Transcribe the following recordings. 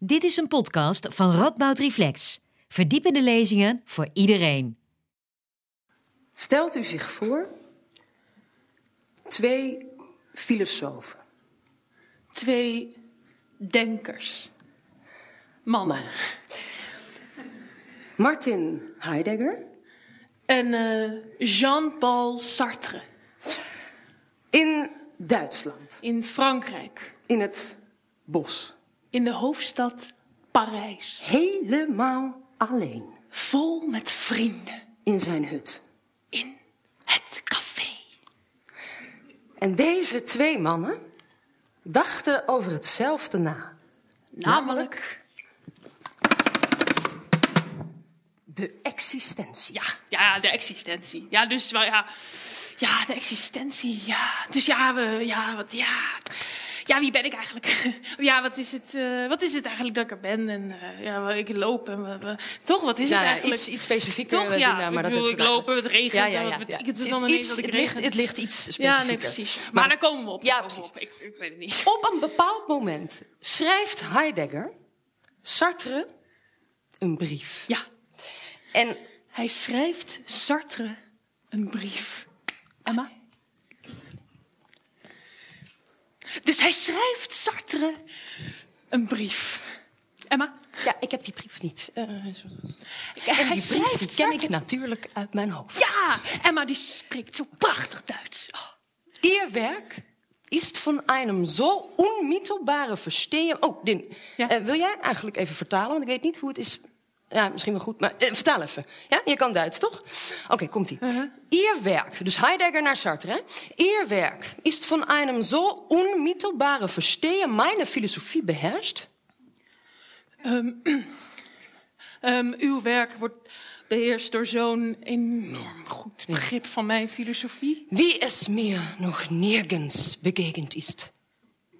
Dit is een podcast van Radboud Reflex. Verdiepende lezingen voor iedereen. Stelt u zich voor twee filosofen. Twee denkers. Mannen. Martin Heidegger En eh, Jean-Paul Sartre in Duitsland, in Frankrijk. in het bos. In de hoofdstad Parijs. Helemaal alleen Vol met vrienden. in zijn hut. In het café. En deze twee mannen dachten over hetzelfde na. Namelijk. De existentie. Ja, ja, de existentie. Ja, dus wel, ja. Ja, de existentie. Ja. Dus ja, we, ja, wat, ja. Ja, wie ben ik eigenlijk? Ja, wat is het, eh, wat is het eigenlijk dat ik er ben? En eh, ja, ik loop en we, we- toch, wat is Ja, het ja, eigenlijk? iets, iets specifieker. Toch? Ja, doen nou, maar ik dat bedoel, het, ik loop, het regent, Ja, ja, ja, wat het Het, dan is ineens iets, dat ik het, ligt, het ligt iets specifieker. Ja, nee, precies. Maar, Maar daar komen we op. Ja, precies. op. Ik, ik weet het niet. Op een bepaald moment schrijft Heidegger Sartre een brief. Ja, En hij schrijft Sartre een brief. Emma? Dus hij schrijft Sartre een brief. Emma? ja, ik heb die brief niet. Zo- Hij die brief schrijft die ken ik natuurlijk uit mijn hoofd. Ja, Emma die spreekt zo prachtig Duits. Oh. Ihr Werk ist von einem so unmittelbare Verstehen... Oh, Din, Ja. eh, wil jij eigenlijk even vertalen? Want ik weet niet hoe het is... Ja, misschien wel goed, maar eh, vertaal even. Ja, je kan Duits, toch? Oké, komt-ie. Ihr Werk, dus Heidegger naar Sartre, hè? Ihr Werk ist von einem so unmittelbare Verstehen meine Philosophie beherrscht... Ehm, uw werk wordt beheerst door zo'n enorm goed begrip van mijn filosofie. wie es mir noch nirgends begegnet ist.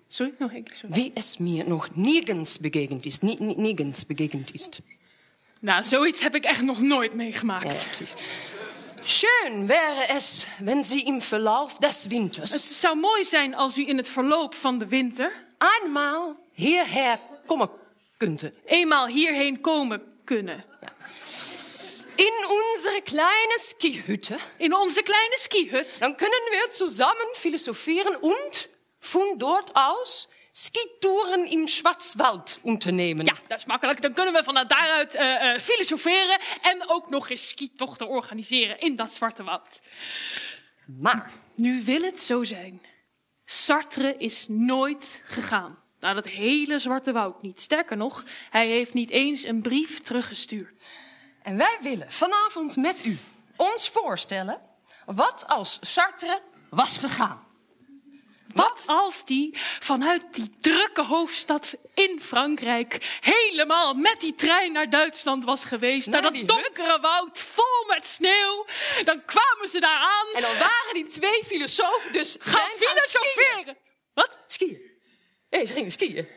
Sorry, nog één keer. Wie es mir noch nirgends begegnet ist. Nie, nie- nirgends begegnet ist. Nou, zoiets heb ik echt nog nooit meegemaakt. Ja, ja, precies. Schön wäre es, wenn Sie im Verlauf des Het Winters zou mooi zijn als u in het verloop van de winter einmal hierher kommen könnte. eenmaal hierheen komen kunnen. In unsere kleine Skihütte. In onze kleine skihut. Dann können wir zusammen philosophieren und von dort aus Skitouren im Schwarzwald unternehmen. Ja, dat is makkelijk. Dan kunnen we vanuit daaruit eh, eh, filosoferen en ook nog eens skitochten organiseren in dat zwarte woud. Maar Nu wil het zo zijn. Sartre is nooit gegaan. Naar dat hele zwarte woud niet. Sterker nog, hij heeft niet eens een brief teruggestuurd. En wij willen vanavond met u ons voorstellen wat als Sartre was gegaan. Wat als die vanuit die drukke hoofdstad in Frankrijk helemaal met die trein naar Duitsland was geweest? Naar dat hut? donkere woud vol met sneeuw. Dan kwamen ze daar aan. En dan waren die twee filosofen dus gaan filosoferen. Wat? skiën. Nee, ze gingen skiën.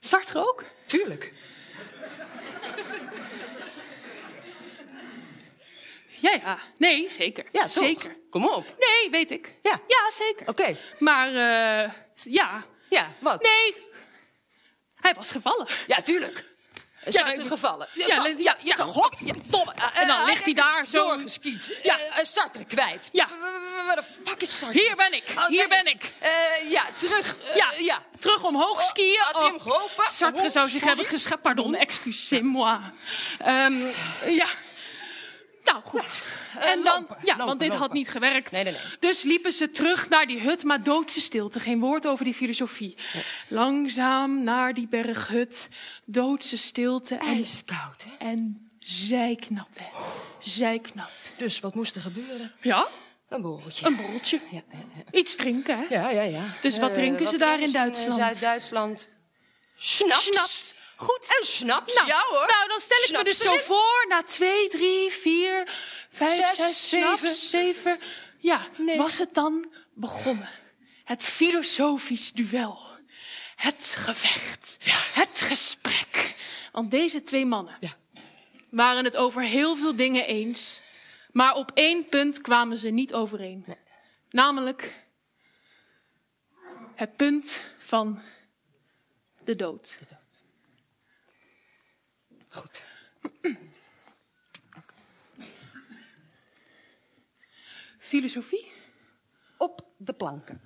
Sartre ook? Tuurlijk. Ja, ja. Nee, zeker. Ja, zeker. Kom op. Nee, weet ik. Ja. Ja, zeker. Oké. Maar, eh, ja. Ja, wat? Nee. Hij was gevallen. Ja, tuurlijk. Is Ja, gevallen? Ja, va- ja, ja, godverdomme. En dan ligt hij daar zo. Doorgeskiet. Ja. Ja. Sartre kwijt. Ja. Wat de fuck is Sartre? Hier ben ik. Oh, Hier ben ik. Eh, ja, terug. Eh, Ja, ja. terug omhoog skiën. had hij hem geholpen? Sartre Oh, zou zich hebben geschapt. Pardon, excusez-moi. Ehm, ja. Nou, goed. En dan, lopen, ja, lopen, want dit had niet gewerkt. Nee, nee, nee. Dus liepen ze terug naar die hut, maar doodse stilte. Geen woord over die filosofie. Langzaam naar die berghut, doodse stilte en, IJskoud, hè? en zijknat, hè. Zijknat. Dus wat moest er gebeuren? Ja, Een borreltje. een borreltje. Ja, ja, ja. Iets drinken, hè. Ja, ja, ja. Dus wat Eh, drinken ze daar in ze Duitsland? Zuid-Duitsland. Schnaps. Schnaps. Goed. En schnaps, Nou, ja hoor. nou, dan stel ik me dus zo voor, na twee, drie, vier, vijf, Zes, zes, zeven. snaps, zeven. Ja, Nee. was het dan begonnen. Het filosofisch duel. Het gevecht. Het gesprek. Want deze twee mannen Ja. waren het over heel veel dingen eens. Maar op één punt kwamen ze niet overeen. Namelijk het punt van de dood. Goed. Filosofie? Op de planken.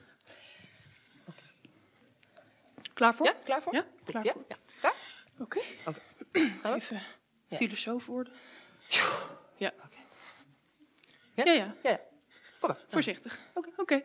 Klaar voor? Ja, klaar voor? Ja, klaar ja, voor. ja. Klaar? Oké. Even filosoof worden. Ja. Ja? Ja, ja. Ja, ja. Kom maar. Voorzichtig. Oké. Oké.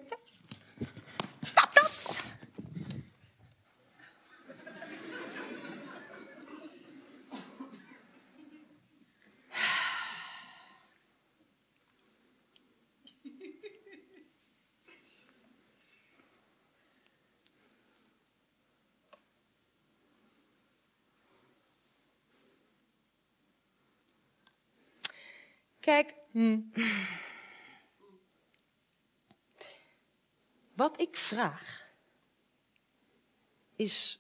Kijk. Wat ik vraag is: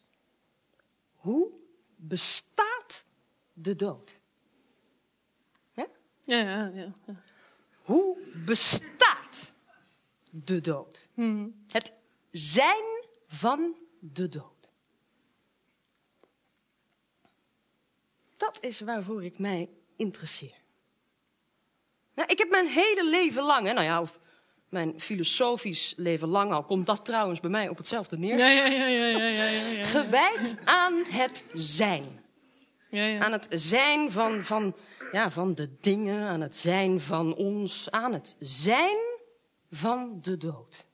hoe bestaat de dood? Hè? Ja, ja, ja. ja. Hoe bestaat de dood? Het zijn van de dood. Dat is waarvoor ik mij interesseer. Nou, ik heb mijn hele leven lang, hè, nou ja, of mijn filosofisch leven lang al, komt dat trouwens bij mij op hetzelfde neer, Ja, ja, ja, ja, ja, ja, ja, ja. gewijd aan het zijn. Ja, ja. Aan het zijn van, van, ja, van de dingen, aan het zijn van ons, aan het zijn van de dood.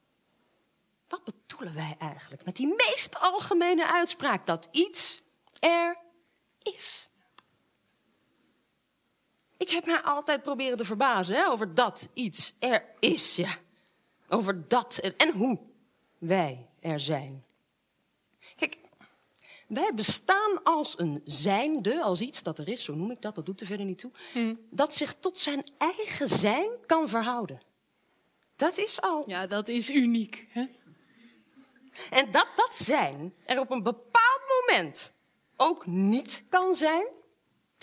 Wat bedoelen wij eigenlijk met die meest algemene uitspraak dat iets er is? Ik heb mij altijd proberen te verbazen hè, over dat iets er is, ja. Over dat en, en hoe wij er zijn. Kijk, wij bestaan als een zijnde, als iets dat er is, zo noem ik dat, dat doet er verder niet toe, dat zich tot zijn eigen zijn kan verhouden. Dat is al. ja, dat is uniek. Hè? En dat dat zijn er op een bepaald moment ook niet kan zijn,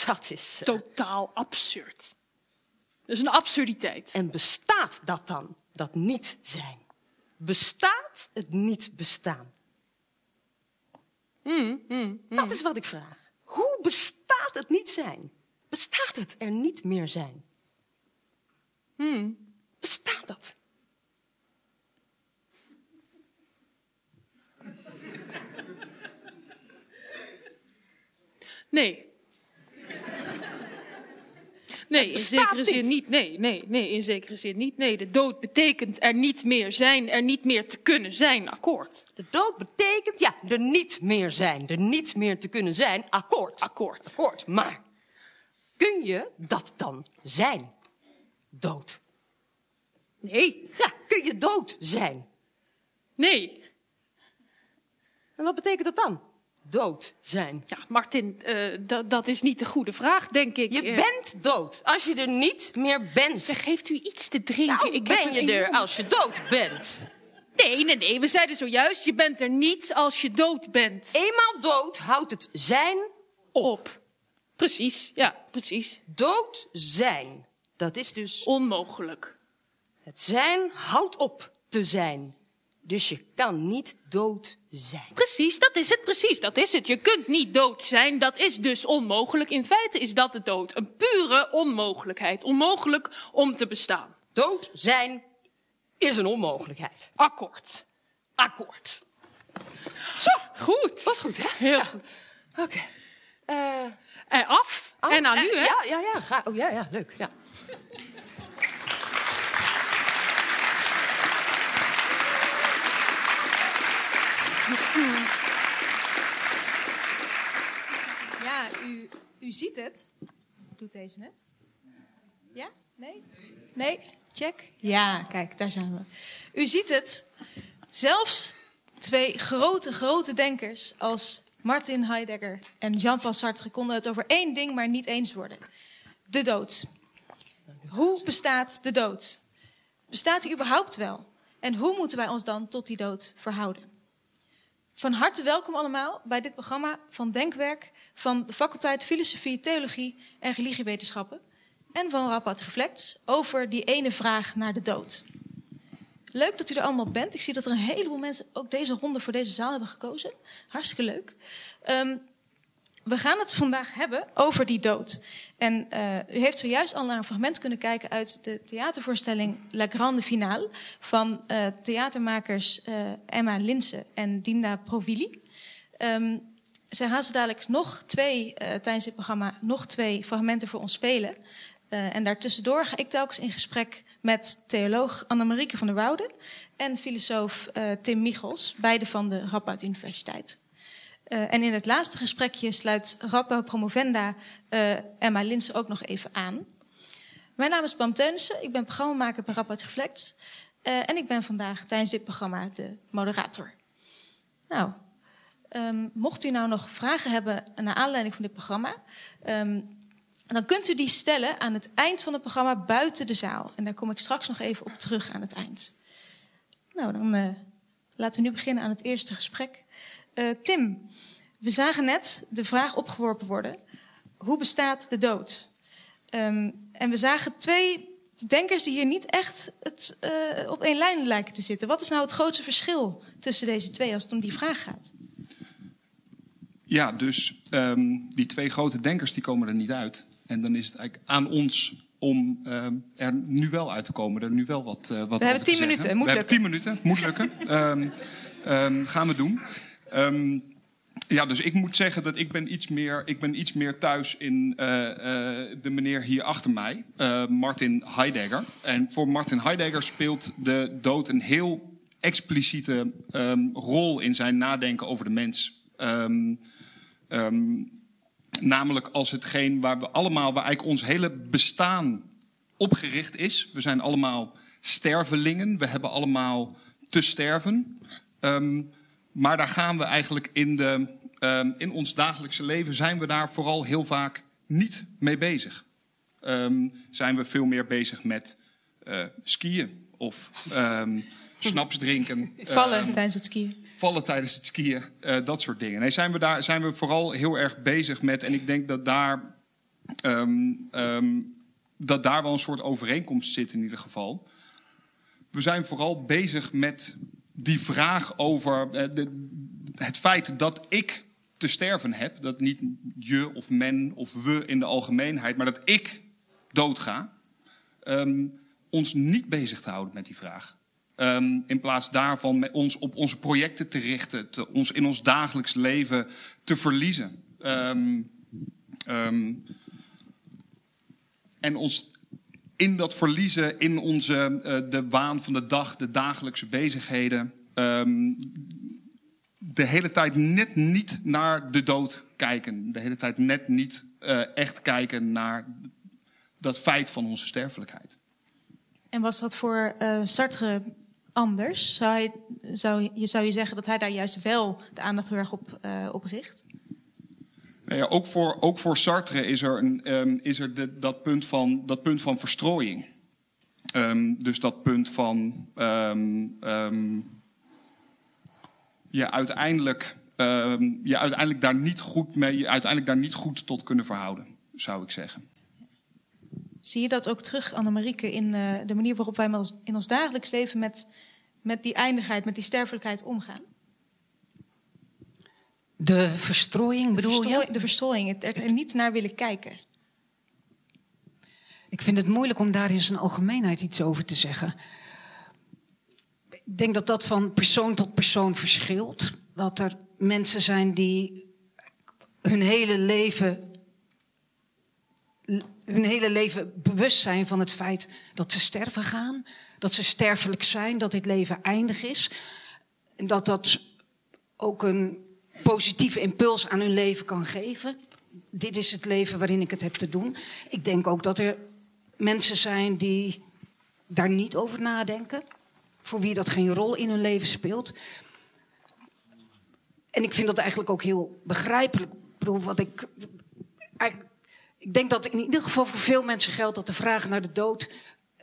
dat is. eh, Totaal absurd. Dat is een absurditeit. En bestaat dat dan, dat niet zijn? Bestaat het niet bestaan? Dat is wat ik vraag. Hoe bestaat het niet zijn? Bestaat het er niet meer zijn? Bestaat dat? Nee. Nee, in bestaat zekere niet. zin niet. Nee, nee, nee, in zekere zin niet. Nee, de dood betekent er niet meer zijn, er niet meer te kunnen zijn, akkoord. De dood betekent, ja, er niet meer zijn, er niet meer te kunnen zijn, akkoord. Akkoord. Akkoord, maar kun je dat dan zijn? Dood. Nee, Ja, kun je dood zijn? nee. En wat betekent dat dan? Dood zijn. Ja, Martin, eh, dat- dat is niet de goede vraag, denk ik. Je Eh, bent dood als je er niet meer bent. Zeg, geeft u iets te drinken? Nou, heb ben je er als je dood bent? Nee, nee, nee. We zeiden zojuist, je bent er niet als je dood bent. Eenmaal dood houdt het zijn Op. Precies, ja, precies. dood zijn. Dat is dus Onmogelijk. het zijn houdt op te zijn. Dus je kan niet dood zijn. Precies, dat is het, precies, dat is het. Je kunt niet dood zijn, dat is dus onmogelijk. In feite is dat de dood. Een pure onmogelijkheid. Onmogelijk om te bestaan. Dood zijn is een onmogelijkheid. Akkoord. Akkoord. Zo, Goed. was goed, hè? Heel Ja. goed. Oké. Eh, En af. af- en aan eh, u, hè? Ja, ja, ja. Ga, oh, ja, ja, leuk. Ja. Ja, u, u ziet het. Doet deze net? Ja? Nee? Nee? Check? Ja, kijk, daar zijn we. U ziet het. Zelfs twee grote, grote denkers als Martin Heidegger en Jean-Paul Sartre konden het over één ding maar niet eens worden. De dood. Hoe bestaat de dood? Bestaat die überhaupt wel? En hoe moeten wij ons dan tot die dood verhouden? Van harte welkom allemaal bij dit programma van Denkwerk van de faculteit Filosofie, Theologie en Religiewetenschappen en van Rapport Reflects over die ene vraag naar de dood. Leuk dat u er allemaal bent. Ik zie dat er een heleboel mensen ook deze ronde voor deze zaal hebben gekozen. Hartstikke leuk. Ehm, we gaan het vandaag hebben over die dood. En uh, u heeft zojuist al naar een fragment kunnen kijken uit de theatervoorstelling La Grande Finale van uh, theatermakers uh, Emma Linse en Dinda Provilli. Um, zij gaan zo dadelijk nog twee, tijdens dit programma, nog twee fragmenten voor ons spelen. en daartussendoor ga ik telkens in gesprek met theoloog Annemarieke van der Woude en filosoof Tim Michels, beide van de Radboud Universiteit. Uh, en in het laatste gesprekje sluit Radboud promovenda uh, Emma Linsen ook nog even aan. Mijn naam is Pam Teunissen, ik ben programmamaker bij Radboud Reflect. Uh, en ik ben vandaag tijdens dit programma de moderator. Nou, um, mocht u nou nog vragen hebben naar aanleiding van dit programma... Um, dan kunt u die stellen aan het eind van het programma buiten de zaal. En daar kom ik straks nog even op terug aan het eind. Nou, dan laten we nu beginnen aan het eerste gesprek. Uh, Tim, we zagen net de vraag opgeworpen worden: hoe bestaat de dood? Um, en we zagen twee denkers die hier niet echt het, uh, op één lijn lijken te zitten. Wat is nou het grootste verschil tussen deze twee als het om die vraag gaat? Ja, dus um, die twee grote denkers die komen er niet uit. En dan is het eigenlijk aan ons om um, er nu wel uit te komen, er nu wel wat, uh, wat We hebben tien minuten, moet we lukken. hebben tien minuten, moet lukken. um, gaan we doen. Um, ja, dus ik moet zeggen dat ik ben iets meer, ik ben iets meer thuis in uh, uh, de meneer hier achter mij, uh, Martin Heidegger. En voor Martin Heidegger speelt de dood een heel expliciete um, rol in zijn nadenken over de mens. Um, namelijk als hetgeen waar we allemaal, waar eigenlijk ons hele bestaan opgericht is. We zijn allemaal stervelingen, we hebben allemaal te sterven. Um, maar daar gaan we eigenlijk in, de, um, in ons dagelijkse leven zijn we daar vooral heel vaak niet mee bezig. Um, zijn we veel meer bezig met uh, skiën of um, snaps drinken. Vallen tijdens het skiën. Vallen tijdens het skiën, uh, dat soort dingen. Nee, zijn we, daar, zijn we vooral heel erg bezig met. En ik denk dat daar, dat daar wel een soort overeenkomst zit in ieder geval. We zijn vooral bezig met die vraag over de, het feit dat ik te sterven heb, dat niet je of men of we in de algemeenheid, maar dat ik doodga, um, ons niet bezig te houden met die vraag. Um, in plaats daarvan met ons op onze projecten te richten, te, ons in ons dagelijks leven te verliezen. Um, en ons in dat verliezen, in onze, uh, de waan van de dag, de dagelijkse bezigheden, um, de hele tijd net niet naar de dood kijken. De hele tijd net niet uh, echt kijken naar dat feit van onze sterfelijkheid. En was dat voor uh, Sartre anders? Zou, hij, zou, je, zou je zeggen dat hij daar juist wel de aandacht heel erg op, op richt? Nou ja, ook, voor, ook voor Sartre is er, een, um, is er de, dat, punt van, dat punt van verstrooiing. Um, dus dat punt van um, je uiteindelijk, je uiteindelijk daar niet goed mee, uiteindelijk daar niet goed tot kunnen verhouden, zou ik zeggen. Zie je dat ook terug, Annemarieke, in uh, de manier waarop wij in ons dagelijks leven met, met die eindigheid, met die sterfelijkheid omgaan? De verstrooiing bedoel de je? De verstrooiing, het er niet naar willen kijken. Ik vind het moeilijk om daar in zijn algemeenheid iets over te zeggen. Ik denk dat dat van persoon tot persoon verschilt. Dat er mensen zijn die hun hele leven, hun hele leven bewust zijn van het feit dat ze sterven gaan. Dat ze sterfelijk zijn, dat dit leven eindig is. En dat dat ook een positieve impuls aan hun leven kan geven. Dit is het leven waarin ik het heb te doen. Ik denk ook dat er mensen zijn die daar niet over nadenken. Voor wie dat geen rol in hun leven speelt. En ik vind dat eigenlijk ook heel begrijpelijk. Ik bedoel, wat ik. Ik denk dat in ieder geval voor veel mensen geldt dat de vraag naar de dood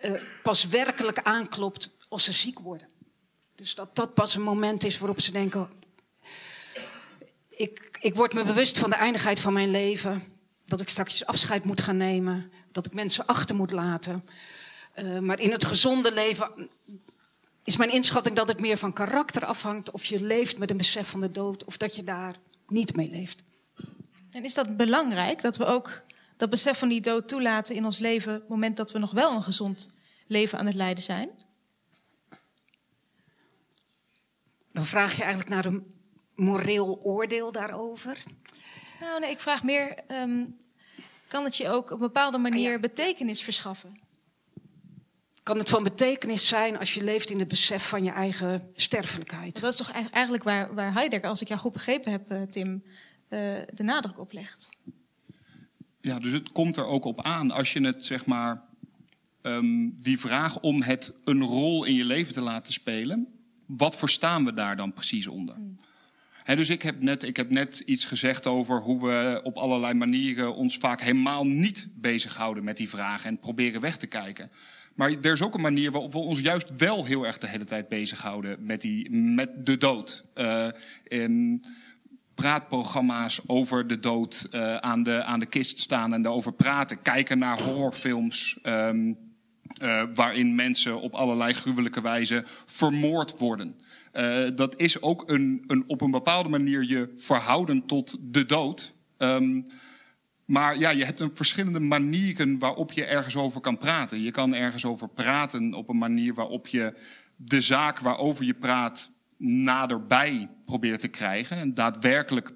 uh, pas werkelijk aanklopt als ze ziek worden. Dus dat dat pas een moment is waarop ze denken: ik, ik word me bewust van de eindigheid van mijn leven. Dat ik straks afscheid moet gaan nemen. Dat ik mensen achter moet laten. Uh, maar in het gezonde leven is mijn inschatting dat het meer van karakter afhangt. Of je leeft met een besef van de dood. Of dat je daar niet mee leeft. En is dat belangrijk dat we ook dat besef van die dood toelaten in ons leven, op het moment dat we nog wel een gezond leven aan het leiden zijn? Dan vraag je eigenlijk naar een moreel oordeel daarover. Nou, nee, ik vraag meer: ehm, kan het je ook op een bepaalde manier betekenis verschaffen? Kan het van betekenis zijn als je leeft in het besef van je eigen sterfelijkheid? Dat is toch eigenlijk- waar, waar Heidegger, als ik jou goed begrepen heb, eh, Tim, eh, de nadruk op legt. Ja, dus het komt er ook op aan als je het zeg maar. ehm, die vraag om het een rol in je leven te laten spelen. Wat verstaan we daar dan precies onder? Dus ik heb, net, ik heb net iets gezegd over hoe we op allerlei manieren ons vaak helemaal niet bezighouden met die vragen en proberen weg te kijken. Maar er is ook een manier waarop we ons juist wel heel erg de hele tijd bezighouden met, die, met de dood. Eh, in praatprogramma's over de dood eh, aan, de, aan de kist staan en daarover praten. Kijken naar horrorfilms. ehm, eh, waarin mensen op allerlei gruwelijke wijze vermoord worden. Eh, dat is ook een, een, op een bepaalde manier je verhouden tot de dood. Ehm, maar ja, je hebt een verschillende manieren waarop je ergens over kan praten. Je kan ergens over praten op een manier waarop je de zaak waarover je praat naderbij probeert te krijgen. En daadwerkelijk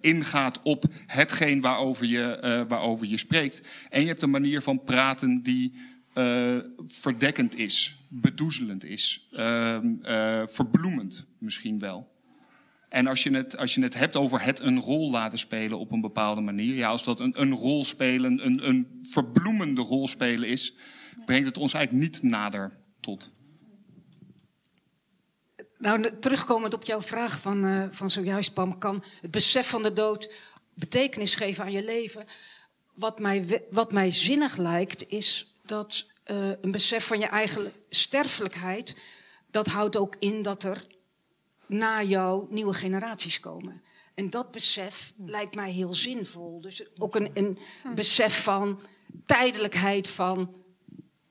ingaat op hetgeen waarover je, eh, waarover je spreekt. En je hebt een manier van praten die eh, verdekkend is, bedoezelend is, ehm, eh, verbloemend misschien wel. En als je, het, als je het hebt over het een rol laten spelen op een bepaalde manier, ja, als dat een, een rol spelen, een, een verbloemende rol spelen is, brengt het ons eigenlijk niet nader tot. Nou, terugkomend op jouw vraag van, eh, van zojuist, Pam, kan het besef van de dood betekenis geven aan je leven? Wat mij, wat mij zinnig lijkt, is dat eh, een besef van je eigen sterfelijkheid, dat houdt ook in dat er na jou nieuwe generaties komen. En dat besef lijkt mij heel zinvol. Dus ook een, een besef van tijdelijkheid, van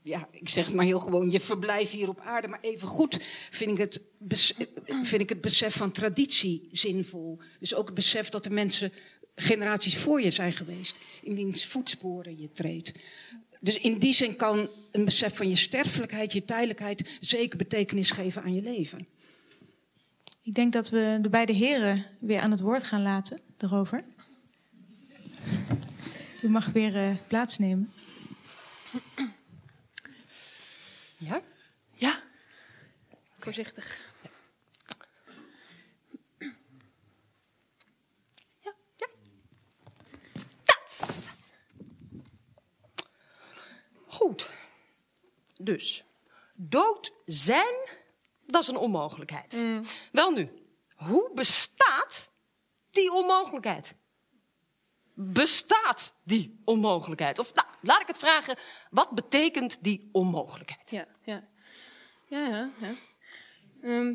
ja, ik zeg het maar heel gewoon, je verblijf hier op aarde. Maar even goed vind ik, het vind ik het besef van traditie zinvol. Dus ook het besef dat de mensen generaties voor je zijn geweest. In wiens voetsporen je treedt. Dus in die zin kan een besef van je sterfelijkheid, je tijdelijkheid... zeker betekenis geven aan je leven. Ik denk dat we de beide heren weer aan het woord gaan laten daarover. U mag weer eh, plaatsnemen. Ja? Ja. Voorzichtig. Ja, ja. Tats. Goed. Dus, dood zijn, dat is een onmogelijkheid. Wel nu, hoe bestaat die onmogelijkheid? Bestaat die onmogelijkheid? Of nou, laat ik het vragen, wat betekent die onmogelijkheid? Ja, ja. Ja, ja, ja. Ehm,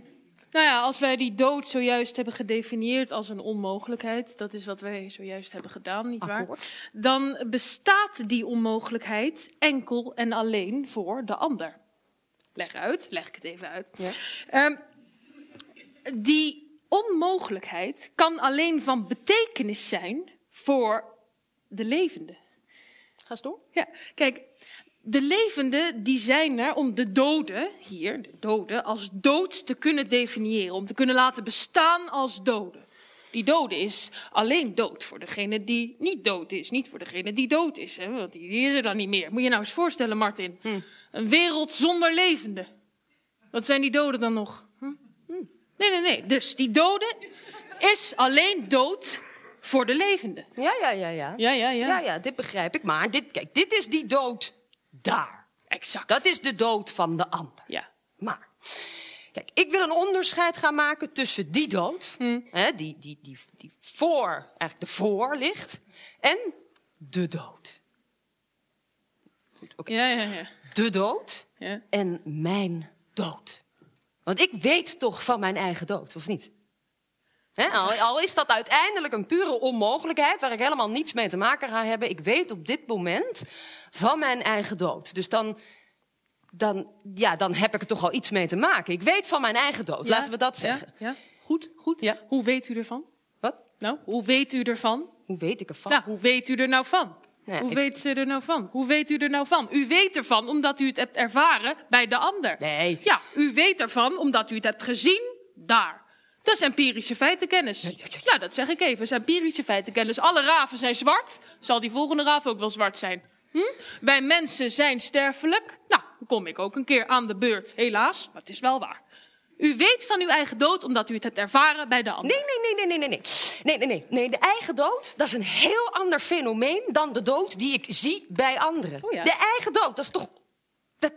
nou ja, als wij die dood zojuist hebben gedefinieerd als een onmogelijkheid, dat is wat wij zojuist hebben gedaan, nietwaar? Akkoord. Dan bestaat die onmogelijkheid enkel en alleen voor de ander. Leg uit, leg ik het even uit. Ja. Ehm, die onmogelijkheid kan alleen van betekenis zijn voor de levende. Ga eens door. Ja, kijk, de levenden die zijn er om de doden, hier, de doden, als dood te kunnen definiëren. Om te kunnen laten bestaan als doden. Die dode is alleen dood voor degene die niet dood is. Niet voor degene die dood is, hè, want die, die is er dan niet meer. Moet je nou eens voorstellen, Martin. Een wereld zonder levenden. Wat zijn die doden dan nog? Hm? Nee, nee, nee. Dus die dode is alleen dood voor de levenden. Ja, ja, ja, ja. Ja, ja, ja. Ja, ja, dit begrijp ik. Maar dit, kijk, dit is die dood daar. Exact. Dat is de dood van de ander. Ja. Maar, kijk, ik wil een onderscheid gaan maken tussen die dood, hè, die, die, die, die voor, eigenlijk de voor ligt, en de dood. Goed, oké. Ja, ja, ja. De dood ja. en mijn dood. Want ik weet toch van mijn eigen dood, of niet? Hè, al, al is dat uiteindelijk een pure onmogelijkheid waar ik helemaal niets mee te maken ga hebben. Ik weet op dit moment van mijn eigen dood. Dus dan, dan, ja, dan heb ik er toch al iets mee te maken. Ik weet van mijn eigen dood, laten we dat zeggen. Ja, ja. Goed, goed. Ja. Hoe weet u ervan? Wat? Nou, hoe weet u ervan? Hoe weet ik ervan? Nou, hoe weet u er nou van? Nou, hoe weet ze er nou van? Hoe weet u er nou van? U weet ervan omdat u het hebt ervaren bij de ander. Nee. Ja, u weet ervan omdat u het hebt gezien daar. Dat is empirische feitenkennis. Ja, dat zeg ik even. Dat is empirische feitenkennis. Alle raven zijn zwart. Zal die volgende raaf ook wel zwart zijn? Hm? Wij mensen zijn sterfelijk. Nou, dan kom ik ook een keer aan de beurt. Helaas, maar het is wel waar. U weet van uw eigen dood omdat u het hebt ervaren bij de ander. Nee, nee, nee, nee, nee, nee. Nee, nee, nee. Nee, de eigen dood, dat is een heel ander fenomeen dan de dood die ik zie bij anderen. Oh. De eigen dood, dat is toch... Dat,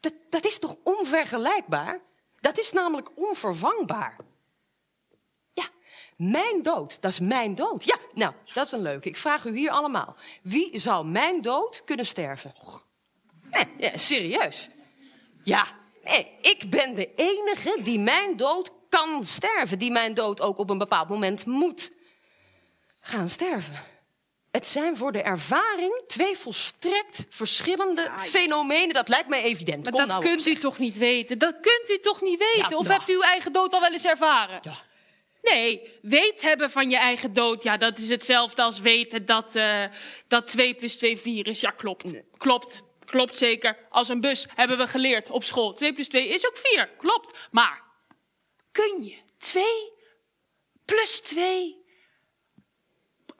dat, dat is toch onvergelijkbaar? Dat is namelijk onvervangbaar. Mijn dood, dat is mijn dood. Ja, nou, dat is een leuke. Ik vraag u hier allemaal. Wie zou mijn dood kunnen sterven? Nee, ja, serieus. Ja, nee, ik ben de enige die mijn dood kan sterven. Die mijn dood ook op een bepaald moment moet gaan sterven. Het zijn voor de ervaring twee volstrekt verschillende fenomenen. Dat lijkt mij evident. Maar Kom dat nou kunt u toch niet weten? Dat kunt u toch niet weten? Ja, of nou. hebt u uw eigen dood al wel eens ervaren? Ja. Nee, weet hebben van je eigen dood, ja, dat is hetzelfde als weten dat, eh, dat 2 plus 2 4 is. Ja, klopt. Klopt. Klopt zeker. Als een bus hebben we geleerd op school. 2 plus 2 is ook 4. Klopt. Maar kun je 2 plus 2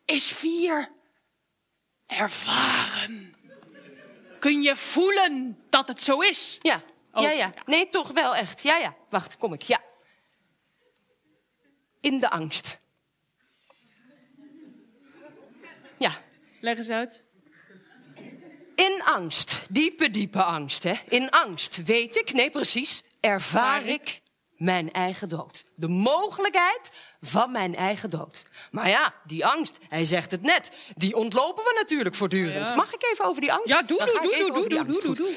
is 4 ervaren? Kun je voelen dat het zo is? Ja, Oh, ja, ja. ja. Nee, toch wel echt. Ja, ja. Wacht, kom ik. Ja. In de angst. Ja, Leg eens uit. In angst, diepe, diepe angst. Hè? In angst weet ik, nee precies, ervaar ik mijn eigen dood. De mogelijkheid van mijn eigen dood. Maar ja, die angst, hij zegt het net, die ontlopen we natuurlijk voortdurend. Ja. Mag ik even over die angst? Ja, doe, Dan doe, doe, doe, doe, doe,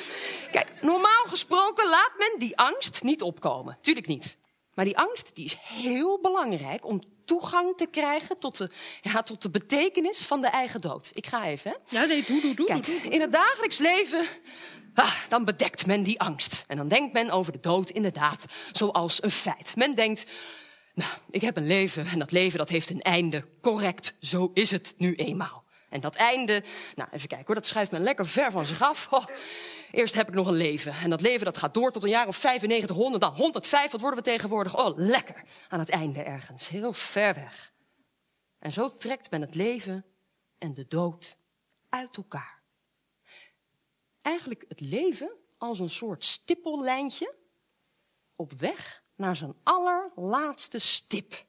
Kijk, normaal gesproken laat men die angst niet opkomen. Tuurlijk niet. Maar die angst die is heel belangrijk om toegang te krijgen tot de, ja, tot de betekenis van de eigen dood. Ik ga even, hè? Ja, nee, doe, doe, doe. Kijk, doe, doe. in het dagelijks leven, ah, dan bedekt men die angst. En dan denkt men over de dood inderdaad zoals een feit. Men denkt, nou, ik heb een leven en dat leven dat heeft een einde. Correct, zo is het nu eenmaal. En dat einde, nou even kijken hoor, dat schuift men lekker ver van zich af. Oh, eerst heb ik nog een leven. En dat leven dat gaat door tot een jaar of 95, 100, dan 105, wat worden we tegenwoordig? Oh, lekker. Aan het einde ergens, heel ver weg. En zo trekt men het leven en de dood uit elkaar. Eigenlijk het leven als een soort stippellijntje op weg naar zijn allerlaatste stip.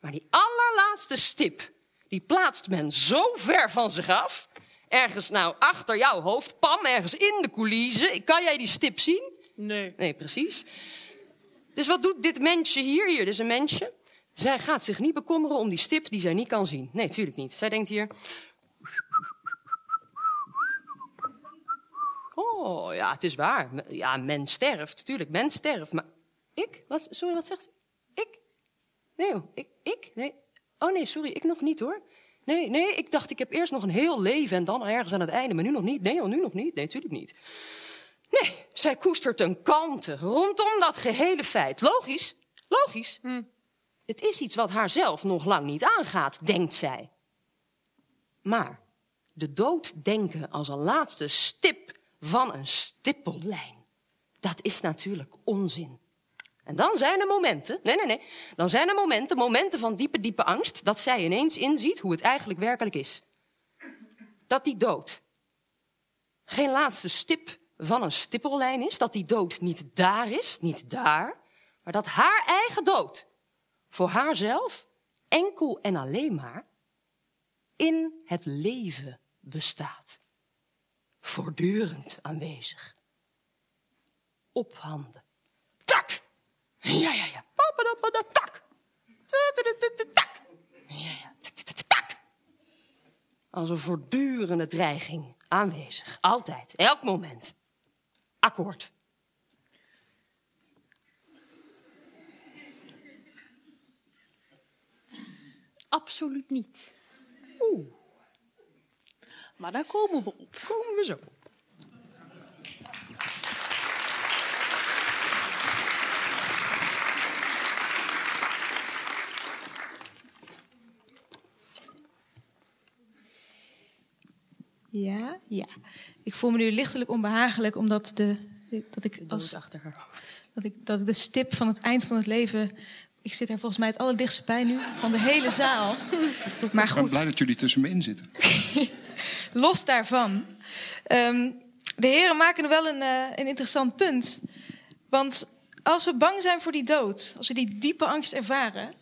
Maar die allerlaatste stip, die plaatst men zo ver van zich af. Ergens nou achter jouw hoofd, pam, ergens in de coulissen. Kan jij die stip zien? Nee. Nee, precies. Dus wat doet dit mensje hier? Hier, dit is een mensje. Zij gaat zich niet bekommeren om die stip die zij niet kan zien. Nee, tuurlijk niet. Zij denkt hier... Oh, ja, het is waar. Ja, men sterft. Tuurlijk, men sterft. Maar ik? Wat, sorry, wat zegt u? Ik? Nee, joh. Ik? Ik? Nee. Oh nee, sorry, ik nog niet hoor. Nee, nee, ik dacht ik heb eerst nog een heel leven en dan ergens aan het einde. Maar nu nog niet. Nee, joh, nu nog niet. Nee, tuurlijk niet. Nee, zij koestert een kalmte rondom dat gehele feit. Logisch, logisch. Het is iets wat haar zelf nog lang niet aangaat, denkt zij. Maar de dood denken als een laatste stip van een stippellijn, dat is natuurlijk onzin. En dan zijn er momenten, nee, nee, nee, dan zijn er momenten, momenten van diepe, diepe angst, dat zij ineens inziet hoe het eigenlijk werkelijk is. Dat die dood geen laatste stip van een stippellijn is, dat die dood niet daar is, niet daar, maar dat haar eigen dood voor haarzelf enkel en alleen maar in het leven bestaat. Voortdurend aanwezig. Op handen. Tak! Ja, ja, ja. Tak! Tak! Ja, ja. Tak! Als een voortdurende dreiging aanwezig. Altijd, elk moment. Akkoord. Absoluut niet. Oeh, Maar daar komen we op. komen we zo. Ja, ja. Ik voel me nu lichtelijk onbehagelijk omdat de, dat ik als achter haar hoofd. dat ik dat de stip van het eind van het leven. Ik zit er volgens mij het allerdichtst bij nu van de hele zaal. Maar Ik ben blij goed, dat jullie tussen me in zitten. los daarvan. Ehm, de heren maken wel een, eh, een interessant punt. Want als we bang zijn voor die dood, als we die diepe angst ervaren,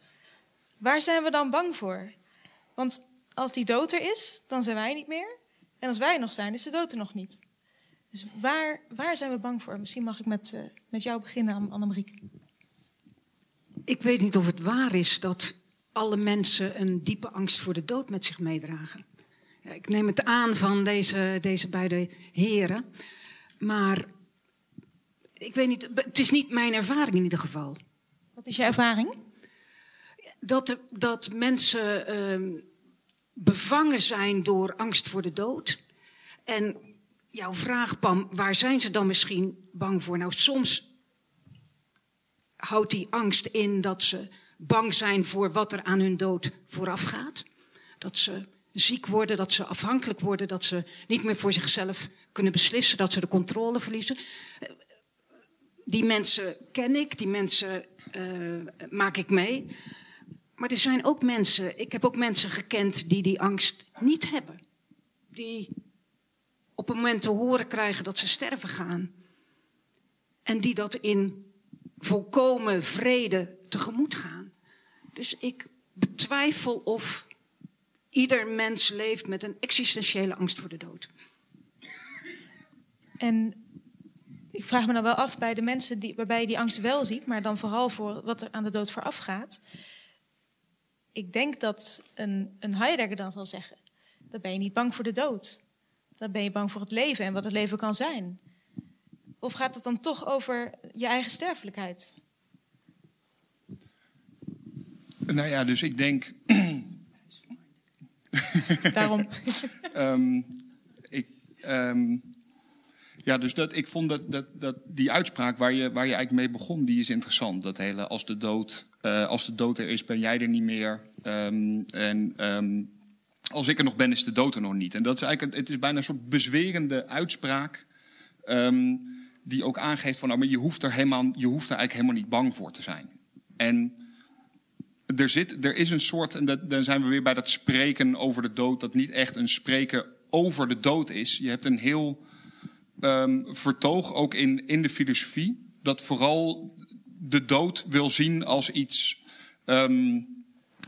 waar zijn we dan bang voor? Want als die dood er is, dan zijn wij niet meer. En als wij er nog zijn, is de dood er nog niet. Dus waar, waar zijn we bang voor? Misschien mag ik met, eh, met jou beginnen, Annemarie. Ik weet niet of het waar is dat alle mensen een diepe angst voor de dood met zich meedragen. Ja, ik neem het aan van deze, deze beide heren. Maar ik weet niet, het is niet mijn ervaring in ieder geval. Wat is je ervaring? Dat, dat mensen ehm, bevangen zijn door angst voor de dood. En jouw vraag, Pam, waar zijn ze dan misschien bang voor? Nou, soms houdt die angst in dat ze bang zijn voor wat er aan hun dood voorafgaat. Dat ze ziek worden, dat ze afhankelijk worden, dat ze niet meer voor zichzelf kunnen beslissen, dat ze de controle verliezen. Die mensen ken ik, die mensen eh, maak ik mee. Maar er zijn ook mensen, ik heb ook mensen gekend die die angst niet hebben. Die op een moment te horen krijgen dat ze sterven gaan. En die dat in volkomen vrede tegemoet gaan. Dus ik betwijfel of ieder mens leeft met een existentiële angst voor de dood. En ik vraag me dan wel af bij de mensen die, waarbij je die angst wel ziet, maar dan vooral voor wat er aan de dood vooraf gaat. Ik denk dat een, een Heidegger dan zal zeggen: dan ben je niet bang voor de dood. Dan ben je bang voor het leven en wat het leven kan zijn. Of gaat het dan toch over je eigen sterfelijkheid? Nou ja, dus ik denk. Daarom. Ehm, ik, ehm, ja, dus dat, ik vond dat, dat, dat die uitspraak waar je, waar je eigenlijk mee begon, die is interessant. Dat hele als de dood, eh, als de dood er is, ben jij er niet meer. Ehm, en ehm, als ik er nog ben, is de dood er nog niet. En dat is eigenlijk, het is bijna een soort bezwerende uitspraak. ehm, die ook aangeeft van, nou, maar je hoeft er helemaal, je hoeft er eigenlijk helemaal niet bang voor te zijn. En er, zit, er is een soort, en dan zijn we weer bij dat spreken over de dood, dat niet echt een spreken over de dood is. Je hebt een heel vertoog, ook in, in de filosofie, dat vooral de dood wil zien als iets.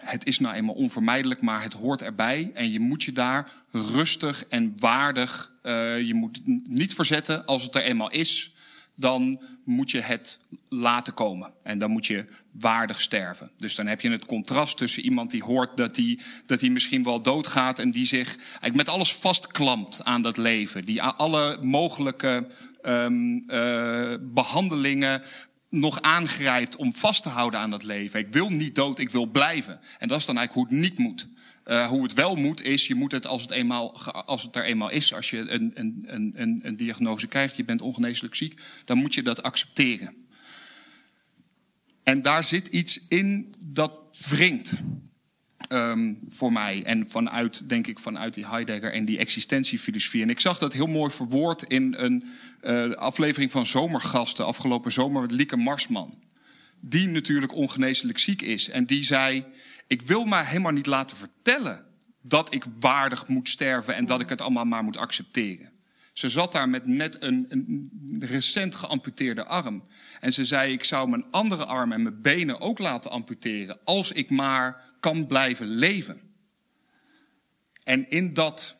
Het is nou eenmaal onvermijdelijk, maar het hoort erbij. En je moet je daar rustig en waardig. eh, je moet niet verzetten. Als het er eenmaal is, dan moet je het laten komen. En dan moet je waardig sterven. Dus dan heb je het contrast tussen iemand die hoort dat hij dat hij misschien wel doodgaat. en die zich met alles vastklampt aan dat leven. Die alle mogelijke ehm, eh, behandelingen nog aangrijpt om vast te houden aan dat leven. Ik wil niet dood, ik wil blijven. En dat is dan eigenlijk hoe het niet moet. Eh, hoe het wel moet is, je moet het als het, eenmaal, als het er eenmaal is, als je een, een, een, een diagnose krijgt, je bent ongeneeslijk ziek, dan moet je dat accepteren. En daar zit iets in dat wringt. Ehm, voor mij. En vanuit, denk ik, vanuit die Heidegger en die existentiefilosofie. En ik zag dat heel mooi verwoord in een eh, aflevering van Zomergasten afgelopen zomer met Lieke Marsman. Die natuurlijk ongeneeslijk ziek is. En die zei: Ik wil mij helemaal niet laten vertellen dat ik waardig moet sterven en dat ik het allemaal maar moet accepteren. Ze zat daar met net een, een recent geamputeerde arm. En ze zei: Ik zou mijn andere arm en mijn benen ook laten amputeren. als ik maar kan blijven leven. En in dat.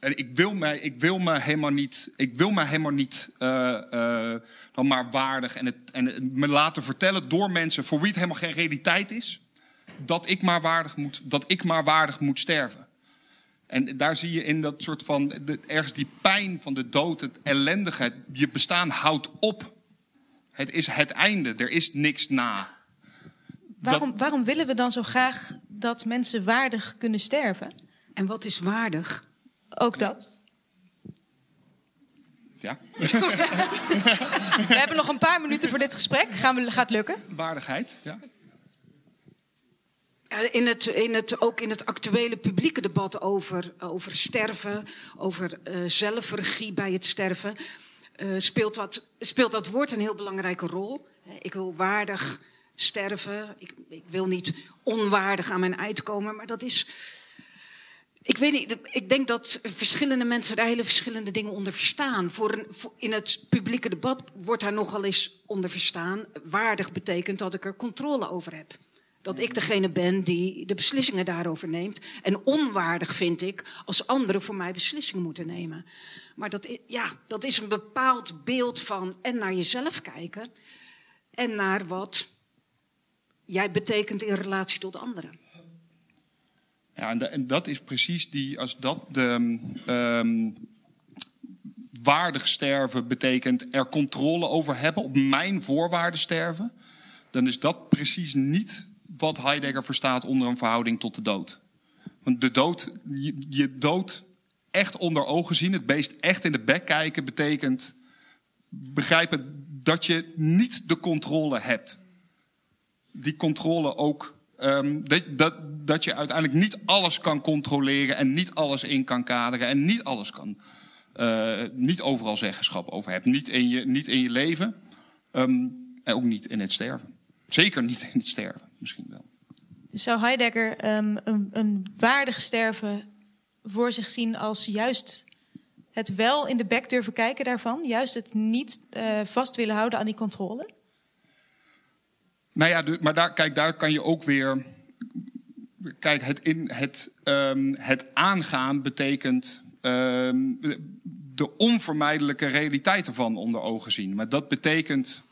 En ik wil mij, ik wil me helemaal niet, ik wil me helemaal niet eh, eh, dan maar waardig en, het, en me laten vertellen door mensen voor wie het helemaal geen realiteit is, dat ik maar waardig moet, dat ik maar waardig moet sterven. En daar zie je in dat soort van, ergens die pijn van de dood, het ellendige, je bestaan houdt op. Het is het einde, er is niks na. Waarom, waarom willen we dan zo graag dat mensen waardig kunnen sterven? En wat is waardig? Ook dat. Ja, We hebben nog een paar minuten voor dit gesprek. Gaan we, gaat het lukken? waardigheid. Ja. In het, in het, ook in het actuele publieke debat over, over sterven, over uh, zelfregie bij het sterven, uh, speelt, dat, speelt dat woord een heel belangrijke rol. Ik wil waardig sterven, ik, ik wil niet onwaardig aan mijn eind komen, maar dat is. Ik weet niet, ik denk dat verschillende mensen daar hele verschillende dingen onder verstaan. Voor een, voor in het publieke debat wordt daar nogal eens onder verstaan. Waardig betekent dat ik er controle over heb. Dat ik degene ben die de beslissingen daarover neemt. En onwaardig vind ik als anderen voor mij beslissingen moeten nemen. Maar dat, ja, dat is een bepaald beeld van en naar jezelf kijken. En naar wat jij betekent in relatie tot anderen. Ja, en, dat is precies die, als dat de um, waardig sterven betekent er controle over hebben, op mijn voorwaarden sterven, dan is dat precies niet wat Heidegger verstaat onder een verhouding tot de dood. Want de dood, je dood echt onder ogen zien, het beest echt in de bek kijken, betekent begrijpen dat je niet de controle hebt. Die controle ook. Um, dat, dat, dat je uiteindelijk niet alles kan controleren en niet alles in kan kaderen en niet alles kan. Uh, niet overal zeggenschap over hebt. Niet in je, niet in je leven um, en ook niet in het sterven. Zeker niet in het sterven, misschien wel. Zou Heidegger um, een, een waardig sterven voor zich zien als juist het wel in de bek durven kijken daarvan? Juist het niet uh, vast willen houden aan die controle? Nou ja, maar daar, kijk, daar kan je ook weer. Kijk, het, in, het, um, het aangaan betekent um, de onvermijdelijke realiteit ervan onder ogen zien. Maar dat betekent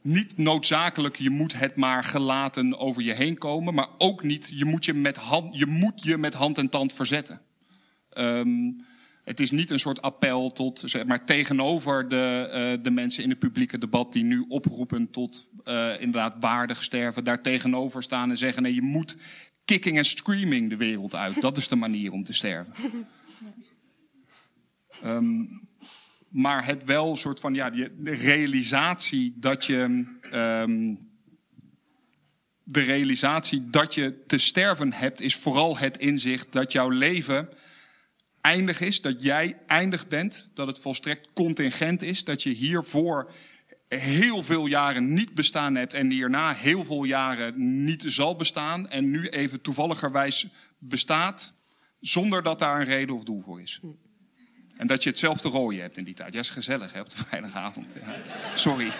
niet noodzakelijk je moet het maar gelaten over je heen komen, maar ook niet je moet je met hand, je, moet je met hand en tand verzetten. Um, het is niet een soort appel tot, zeg maar, tegenover de, uh, de mensen in het publieke debat die nu oproepen tot uh, inderdaad waardig sterven, daar tegenover staan en zeggen: nee, je moet kicking en screaming de wereld uit. Dat is de manier om te sterven. Um, maar het wel een soort van ja, de realisatie dat je. Um, de realisatie dat je te sterven hebt, is vooral het inzicht dat jouw leven eindig is, dat jij eindig bent, dat het volstrekt contingent is, dat je hiervoor heel veel jaren niet bestaan hebt en hierna heel veel jaren niet zal bestaan en nu even toevalligerwijs bestaat, zonder dat daar een reden of doel voor is. En dat je hetzelfde rooien hebt in die tijd. Ja, is gezellig hè, op de vrijdagavond. Ja. Sorry.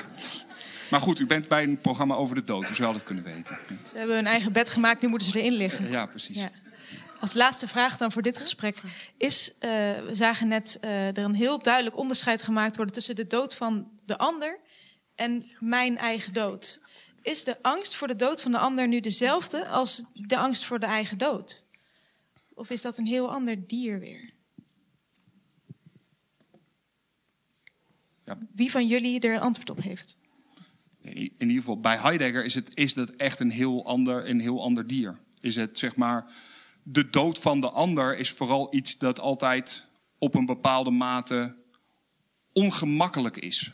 maar goed, u bent bij een programma over de dood, dus u had het kunnen weten. Ze hebben hun eigen bed gemaakt, nu moeten ze erin liggen. Ja, precies. Ja. Als laatste vraag dan voor dit gesprek. Is, uh, we zagen net uh, er een heel duidelijk onderscheid gemaakt worden tussen de dood van de ander en mijn eigen dood. Is de angst voor de dood van de ander nu dezelfde als de angst voor de eigen dood? Of is dat een heel ander dier weer? Ja. Wie van jullie er een antwoord op heeft? In ieder geval, bij Heidegger is, het, is dat echt een heel, ander, een heel ander dier. Is het zeg maar, de dood van de ander is vooral iets dat altijd op een bepaalde mate ongemakkelijk is.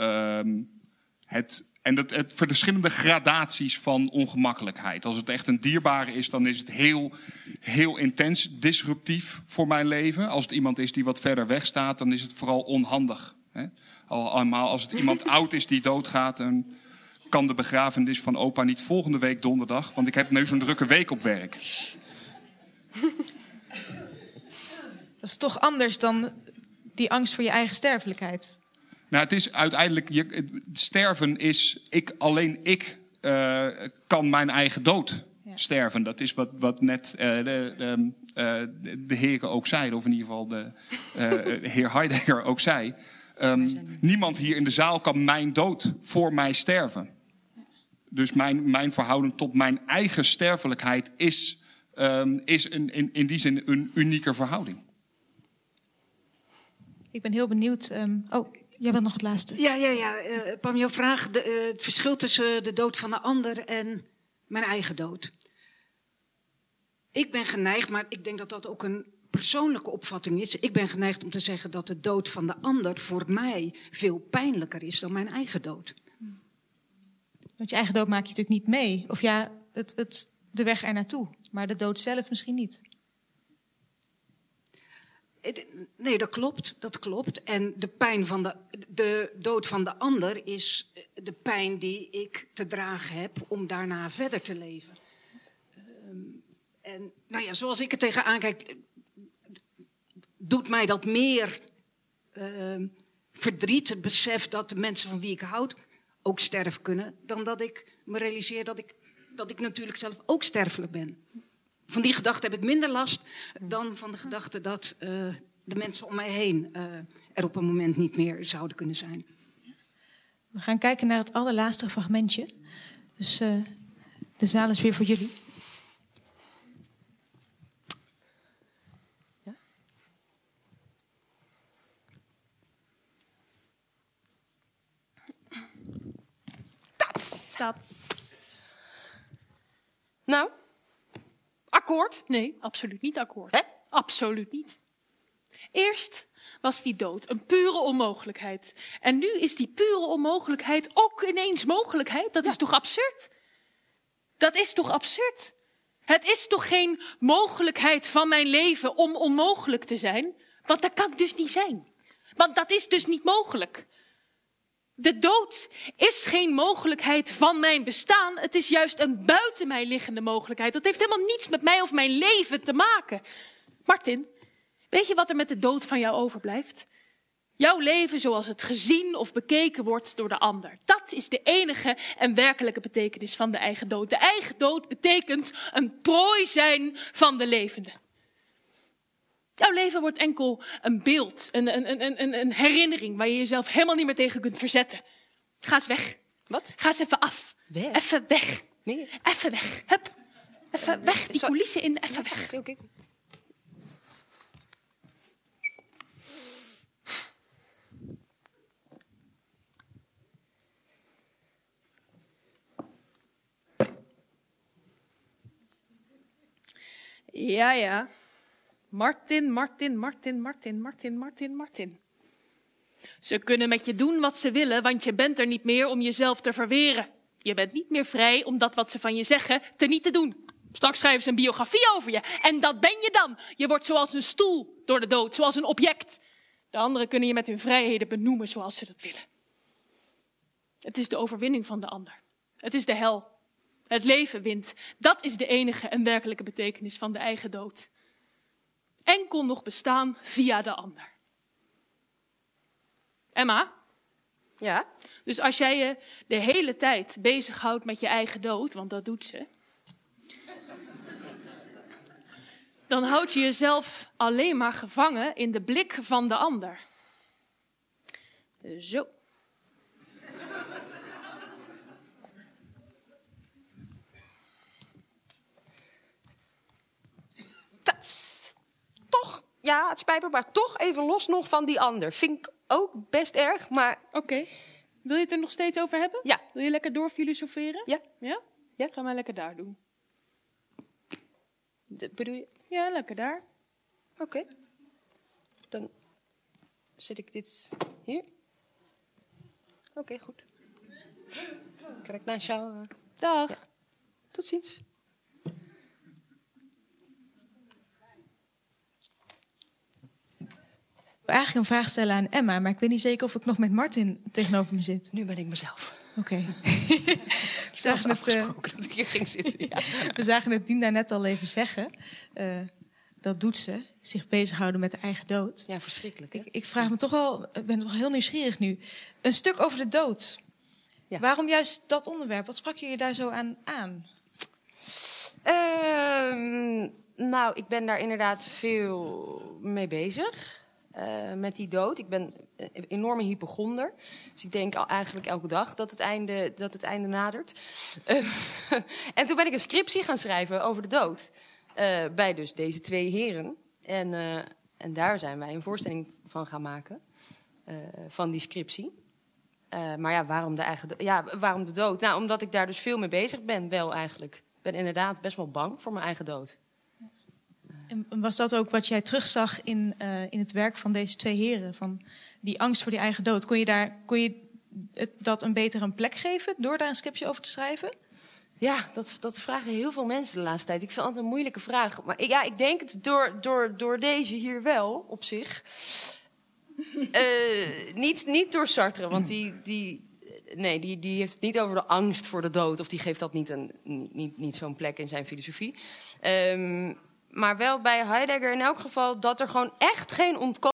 Um, het, en dat, het verschillende gradaties van ongemakkelijkheid. Als het echt een dierbare is, dan is het heel, heel intens disruptief voor mijn leven. Als het iemand is die wat verder weg staat, dan is het vooral onhandig. Hè? Allemaal als het iemand oud is die doodgaat, dan kan de begrafenis van opa niet volgende week donderdag, want ik heb nu zo'n drukke week op werk. Dat is toch anders dan die angst voor je eigen sterfelijkheid. Nou, het is uiteindelijk, je, sterven is, ik, alleen ik uh, kan mijn eigen dood ja. sterven. Dat is wat, wat net uh, de, de, uh, de heren ook zeiden, of in ieder geval de heer Heidegger ook zei. Um, niemand hier in de zaal kan mijn dood voor mij sterven. Dus mijn, mijn verhouding tot mijn eigen sterfelijkheid is, um, is een, in, in die zin een unieke verhouding. Ik ben heel benieuwd. Um, oh, jij bent nog het laatste. Ja, ja, ja. Uh, Pam, jouw vraag. De, uh, het verschil tussen de dood van de ander en mijn eigen dood. Ik ben geneigd, maar ik denk dat dat ook een persoonlijke opvatting is. Ik ben geneigd om te zeggen dat de dood van de ander voor mij veel pijnlijker is dan mijn eigen dood. Want je eigen dood maak je natuurlijk niet mee. Of ja, het, het, de weg er naartoe. Maar de dood zelf misschien niet. Eh, nee, dat klopt. Dat klopt. En de pijn van de, de dood van de ander is eh, de pijn die ik te dragen heb om daarna verder te leven. Ehm, en nou ja, zoals ik er tegenaan kijk, doet mij dat meer uh, verdriet, het besef dat de mensen van wie ik houd ook sterven kunnen, dan dat ik me realiseer dat ik, dat ik natuurlijk zelf ook sterfelijk ben. Van die gedachte heb ik minder last dan van de gedachte dat uh, de mensen om mij heen uh, er op een moment niet meer zouden kunnen zijn. We gaan kijken naar het allerlaatste fragmentje. Dus uh, de zaal is weer voor jullie. Dat. Nou, akkoord? Nee, absoluut niet akkoord. Hè? Absoluut niet. Eerst was die dood een pure onmogelijkheid. En nu is die pure onmogelijkheid ook ineens mogelijkheid. Dat is toch absurd? Dat is toch absurd? Het is toch geen mogelijkheid van mijn leven om onmogelijk te zijn? Want dat kan dus niet zijn. Want dat is dus niet mogelijk. De dood is geen mogelijkheid van mijn bestaan. Het is juist een buiten mij liggende mogelijkheid. Dat heeft helemaal niets met mij of mijn leven te maken. Martin, weet je wat er met de dood van jou overblijft? Jouw leven zoals het gezien of bekeken wordt door de ander. Dat is de enige en werkelijke betekenis van de eigen dood. De eigen dood betekent een prooi zijn van de levende. Jouw leven wordt enkel een beeld, een, een, een, een, herinnering waar je jezelf helemaal niet meer tegen kunt verzetten. Ga eens weg. Wat? Ga eens even af. Weg? Even weg. Nee. Even weg. Hup. Even weg. Die coulissen in. Even weg. Oké, oké. Ja, ja. Martin, Martin, Martin, Martin, Martin, Martin, Martin. Ze kunnen met je doen wat ze willen, want je bent er niet meer om jezelf te verweren. Je bent niet meer vrij om dat wat ze van je zeggen te niet te doen. Straks schrijven ze een biografie over je. En dat ben je dan. Je wordt zoals een stoel door de dood, zoals een object. De anderen kunnen je met hun vrijheden benoemen zoals ze dat willen. Het is de overwinning van de ander. Het is de hel. Het leven wint. Dat is de enige en werkelijke betekenis van de eigen dood enkel nog bestaan via de ander. Emma? Ja? Dus als jij je de hele tijd bezighoudt met je eigen dood, want dat doet ze, dan houd je jezelf alleen maar gevangen in de blik van de ander. Zo. Ja, het spijt me, maar toch even los nog van die ander. Vind ik ook best erg, maar... Oké. Wil je het er nog steeds over hebben? Ja. Wil je lekker doorfilosoferen? Ja. Ja? Ja. Ga maar lekker daar doen. De, bedoel je? Ja, lekker daar. Oké. Dan zet ik dit hier. Oké, goed. Kijk naar jou. Dag. Tot ziens. Eigenlijk een vraag stellen aan Emma, maar ik weet niet zeker of ik nog met Martin tegenover me zit. Nu ben ik mezelf. Oké. we zagen het, uh, dat ik hier ging zitten. Ja. we zagen het Dien daar net al even zeggen. Uh, dat doet ze, zich bezighouden met de eigen dood. Ja, verschrikkelijk. Hè? Ik, ik, vraag me toch wel, ik ben toch heel nieuwsgierig nu. Een stuk over de dood. Ja. Waarom juist dat onderwerp? Wat sprak je je daar zo aan aan? Uh, nou, ik ben daar inderdaad veel mee bezig. Uh, met die dood. Ik ben een enorme hypochonder. Dus ik denk eigenlijk elke dag dat het einde, dat het einde nadert. Uh, en toen ben ik een scriptie gaan schrijven over de dood. Uh, bij dus deze twee heren. En, en daar zijn wij een voorstelling van gaan maken. van die scriptie. maar ja waarom, de eigen ja, waarom de dood? Nou, omdat ik daar dus veel mee bezig ben, wel eigenlijk. Ik ben inderdaad best wel bang voor mijn eigen dood. En was dat ook wat jij terugzag in, uh, in het werk van deze twee heren? Van die angst voor die eigen dood. Kon je, daar, kon je het, dat een beter een plek geven door daar een scriptje over te schrijven? Ja, dat, dat vragen heel veel mensen de laatste tijd. Ik vind het altijd een moeilijke vraag. Maar ja, ik denk door, door, door deze hier wel, op zich. Eh, niet, niet door Sartre, want die, die, nee, die, die heeft het niet over de angst voor de dood. Of die geeft dat niet, een, niet, niet, niet zo'n plek in zijn filosofie. Ehm, maar wel bij Heidegger in elk geval dat er gewoon echt geen ontkomen